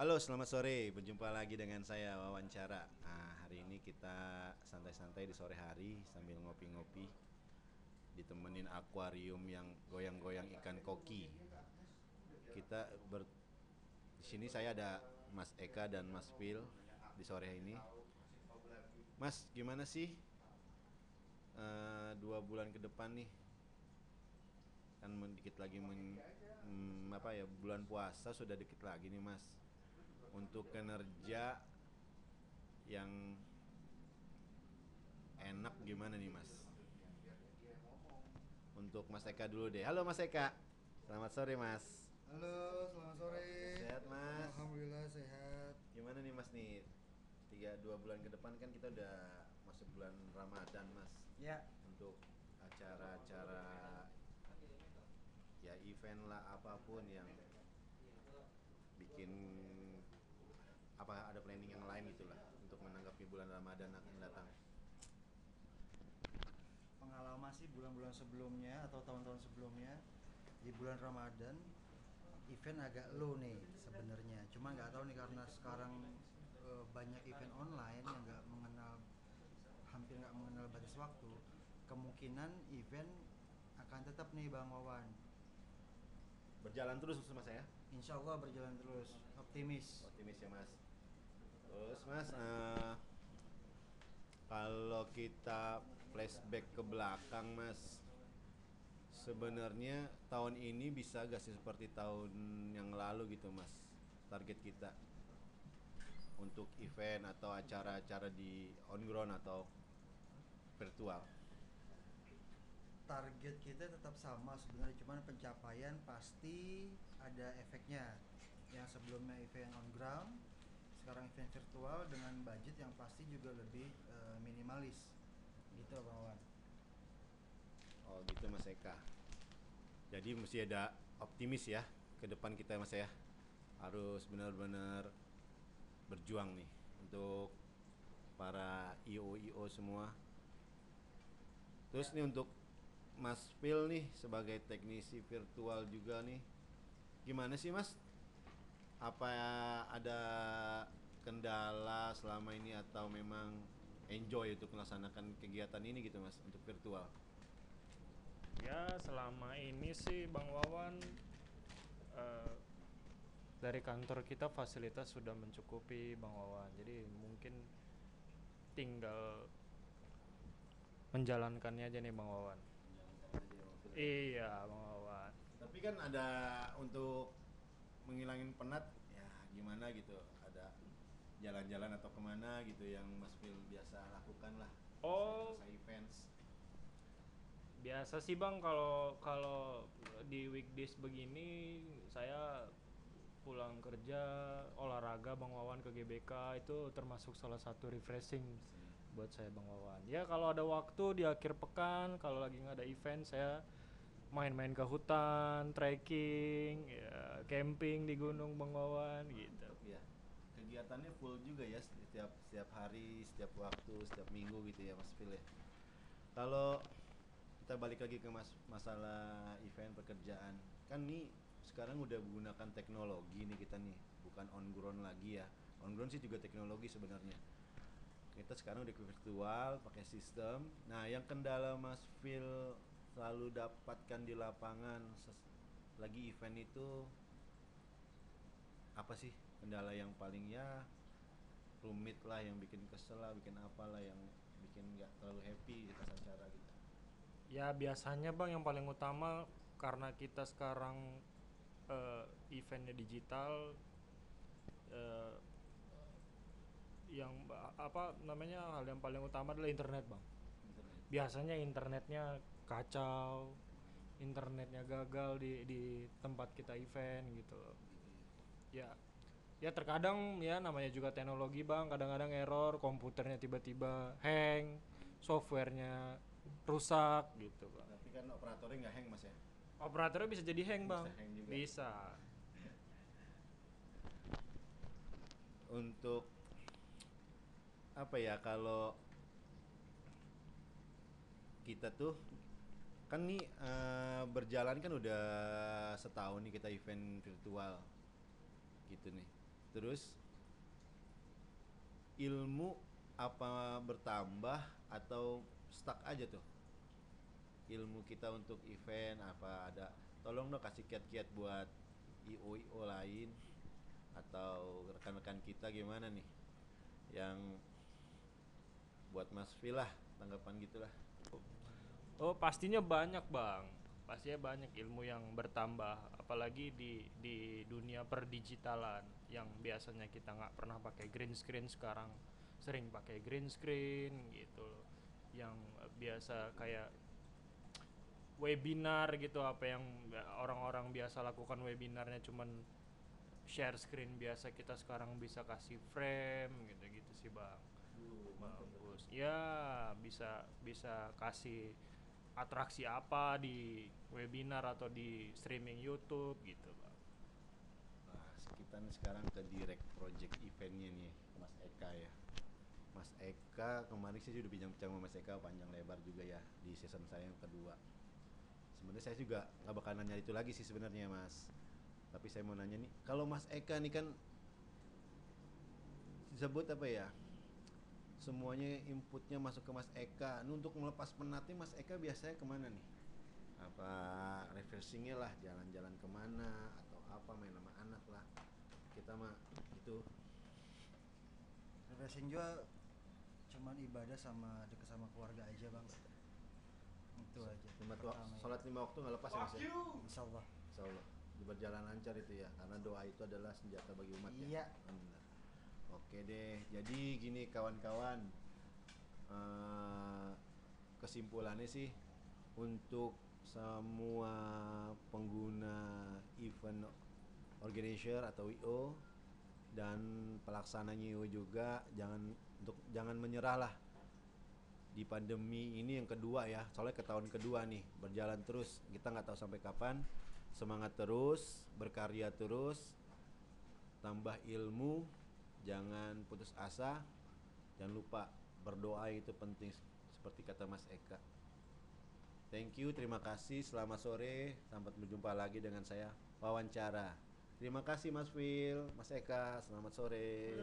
Halo, selamat sore. Berjumpa lagi dengan saya Wawancara. Nah, hari ini kita santai-santai di sore hari sambil ngopi-ngopi ditemenin akuarium yang goyang-goyang ikan koki. Kita ber di sini saya ada Mas Eka dan Mas Phil di sore ini. Mas, gimana sih eh, dua bulan ke depan nih? Kan dikit lagi men, hmm, apa ya bulan puasa sudah dikit lagi nih Mas untuk kinerja yang enak gimana nih mas? Untuk Mas Eka dulu deh. Halo Mas Eka, selamat sore Mas. Halo, selamat sore. Sehat, Mas? Alhamdulillah sehat. Gimana nih Mas nih? Tiga dua bulan ke depan kan kita udah masuk bulan Ramadan Mas. Ya. Untuk acara-acara ya event lah apa pun yang bikin apa ada planning yang lain itulah untuk menanggapi bulan Ramadan akan datang. Pengalaman sih bulan-bulan sebelumnya atau tahun-tahun sebelumnya di bulan Ramadan event agak low nih sebenarnya. Cuma nggak tahu nih karena sekarang eh, banyak event online yang nggak mengenal hampir nggak mengenal batas waktu. Kemungkinan event akan tetap nih Bang Wawan. Berjalan terus Mas ya. Insya Allah berjalan terus, optimis. Optimis ya Mas. Terus Mas, eh, kalau kita flashback ke belakang Mas, sebenarnya tahun ini bisa gak sih seperti tahun yang lalu gitu Mas? Target kita untuk event atau acara-acara di on ground atau virtual. target kita tetap sama sebenarnya cuman pencapaian pasti ada efeknya yang sebelumnya event on ground sekarang event virtual dengan budget yang pasti juga lebih eh, minimalis gitu Bang Wawan Oh gitu Mas Eka. Jadi mesti ada optimis ya ke depan kita Mas ya. Harus benar-benar berjuang nih untuk para IO IO semua. Terus nih untuk Mas Phil nih sebagai teknisi virtual juga nih. Gimana sih Mas? Apa ada kendala selama ini atau memang enjoy untuk melaksanakan kegiatan ini gitu Mas untuk virtual? Ya selama ini sih Bang Wawan eh, dari kantor kita fasilitas sudah mencukupi Bang Wawan. Jadi mungkin tinggal menjalankannya aja nih Bang Wawan. Iya Bang Wawan. Tapi kan ada untuk menghilangin penat ya gimana gitu jalan-jalan atau ke mana gitu yang Mas Phil biasa lakukan lah Oh. selesai events Biasa sih Bang kalau kalau di weekdays begini saya pulang kerja olahraga Bang Wawan ke GBK itu termasuk salah satu refreshing buat saya Bang Wawan. Ya kalau ada waktu di akhir pekan kalau lagi nggak ada event saya main-main ke hutan, trekking, ya, camping di gunung Bang Wawan gitu. Ya kegiatannya full juga ya setiap setiap hari setiap waktu setiap minggu gitu ya Mas Phil ya. Kalau kita balik lagi ke mas masalah event pekerjaan kan nih sekarang udah menggunakan teknologi nih kita nih bukan on ground lagi ya. On ground sih juga teknologi sebenarnya. Kita sekarang udah virtual pakai sistem. Nah yang kendala Mas Phil selalu dapatkan di lapangan lagi event itu apa sih kendala yang paling ya rumit lah yang bikin kesel lah bikin apalah yang bikin nggak terlalu happy di pas acara gitu Ya biasanya bang yang paling utama karena kita sekarang eh, eventnya digital, eh, yang apa namanya hal yang paling utama adalah internet bang. internet Biasanya internetnya kacau, internetnya gagal di di tempat kita event gitu. loh. Ya, ya terkadang ya namanya juga teknologi bang, kadang-kadang error, komputernya tiba-tiba hang, softwarenya rusak gitu bang. tapi kan operatornya nggak hang mas ya Operatornya bisa jadi hang bang, Bisa hang juga. bisa. untuk apa ya kalau kita tuh kan nih eh, berjalan kan udah setahun nih kita event virtual gitu nih. Terus ilmu apa bertambah atau stuck aja tuh? Ilmu kita untuk event apa ada? Tolong dong kasih kiat-kiat buat IO IO lain atau rekan-rekan kita gimana nih? Yang buat Mas lah tanggapan gitulah Oh pastinya banyak bang, pastinya banyak ilmu yang bertambah, apalagi di di dunia perdigitalan yang biasanya kita nggak pernah pakai green screen sekarang. Sering pakai green screen gitu loh, yang biasa kayak webinar gitu apa yang orang-orang biasa lakukan webinarnya cuman share screen biasa kita sekarang bisa kasih frame gitu-gitu sih bang. Bagus. Ya bisa bisa kasih atraksi apa di webinar atau di streaming YouTube gitu bang Nah, kita sekarang ke direct project eventnya nih, Mas Eka ya. Mas Eka kemarin sih sudah bincang-bincang sama Mas Eka panjang lebar juga ya di season saya yang kedua. Sebenarnya saya juga nggak bakal nanya itu lagi sih sebenarnya Mas. Tapi saya mau nanya nih, kalau Mas Eka nih kan disebut apa ya? Semuanya inputnya masuk ke Mas Eka. Ini untuk melepas penatnya Mas Eka biasanya ke mana nih? Apa refreshingnya lah, jalan-jalan ke mana atau apa main sama anak lah. Kita mah itu refreshing juga cuman ibadah sama deket sama keluarga aja bang itu aja lima ya. sholat lima waktu nggak lepas ya mas ya? Insya Allah Insya Allah berjalan lancar itu ya karena doa itu adalah senjata bagi umat ya Iya. Oke deh jadi gini kawan-kawan Eh, kesimpulannya sih untuk semua pengguna event organizer atau IO dan pelaksananya IO juga jangan untuk jangan menyerah lah. Di pandemi ini yang kedua ya soalnya ke tahun kedua nih berjalan terus. Kita nggak tahu sampai kapan. Semangat terus berkarya terus tambah ilmu jangan putus asa. Jangan lupa berdoa itu penting seperti kata Mas Eka. Thank you terima kasih. Selamat sore. Sampai berjumpa lagi dengan saya wawancara. Terima kasih Mas Phil. Mas Eka selamat sore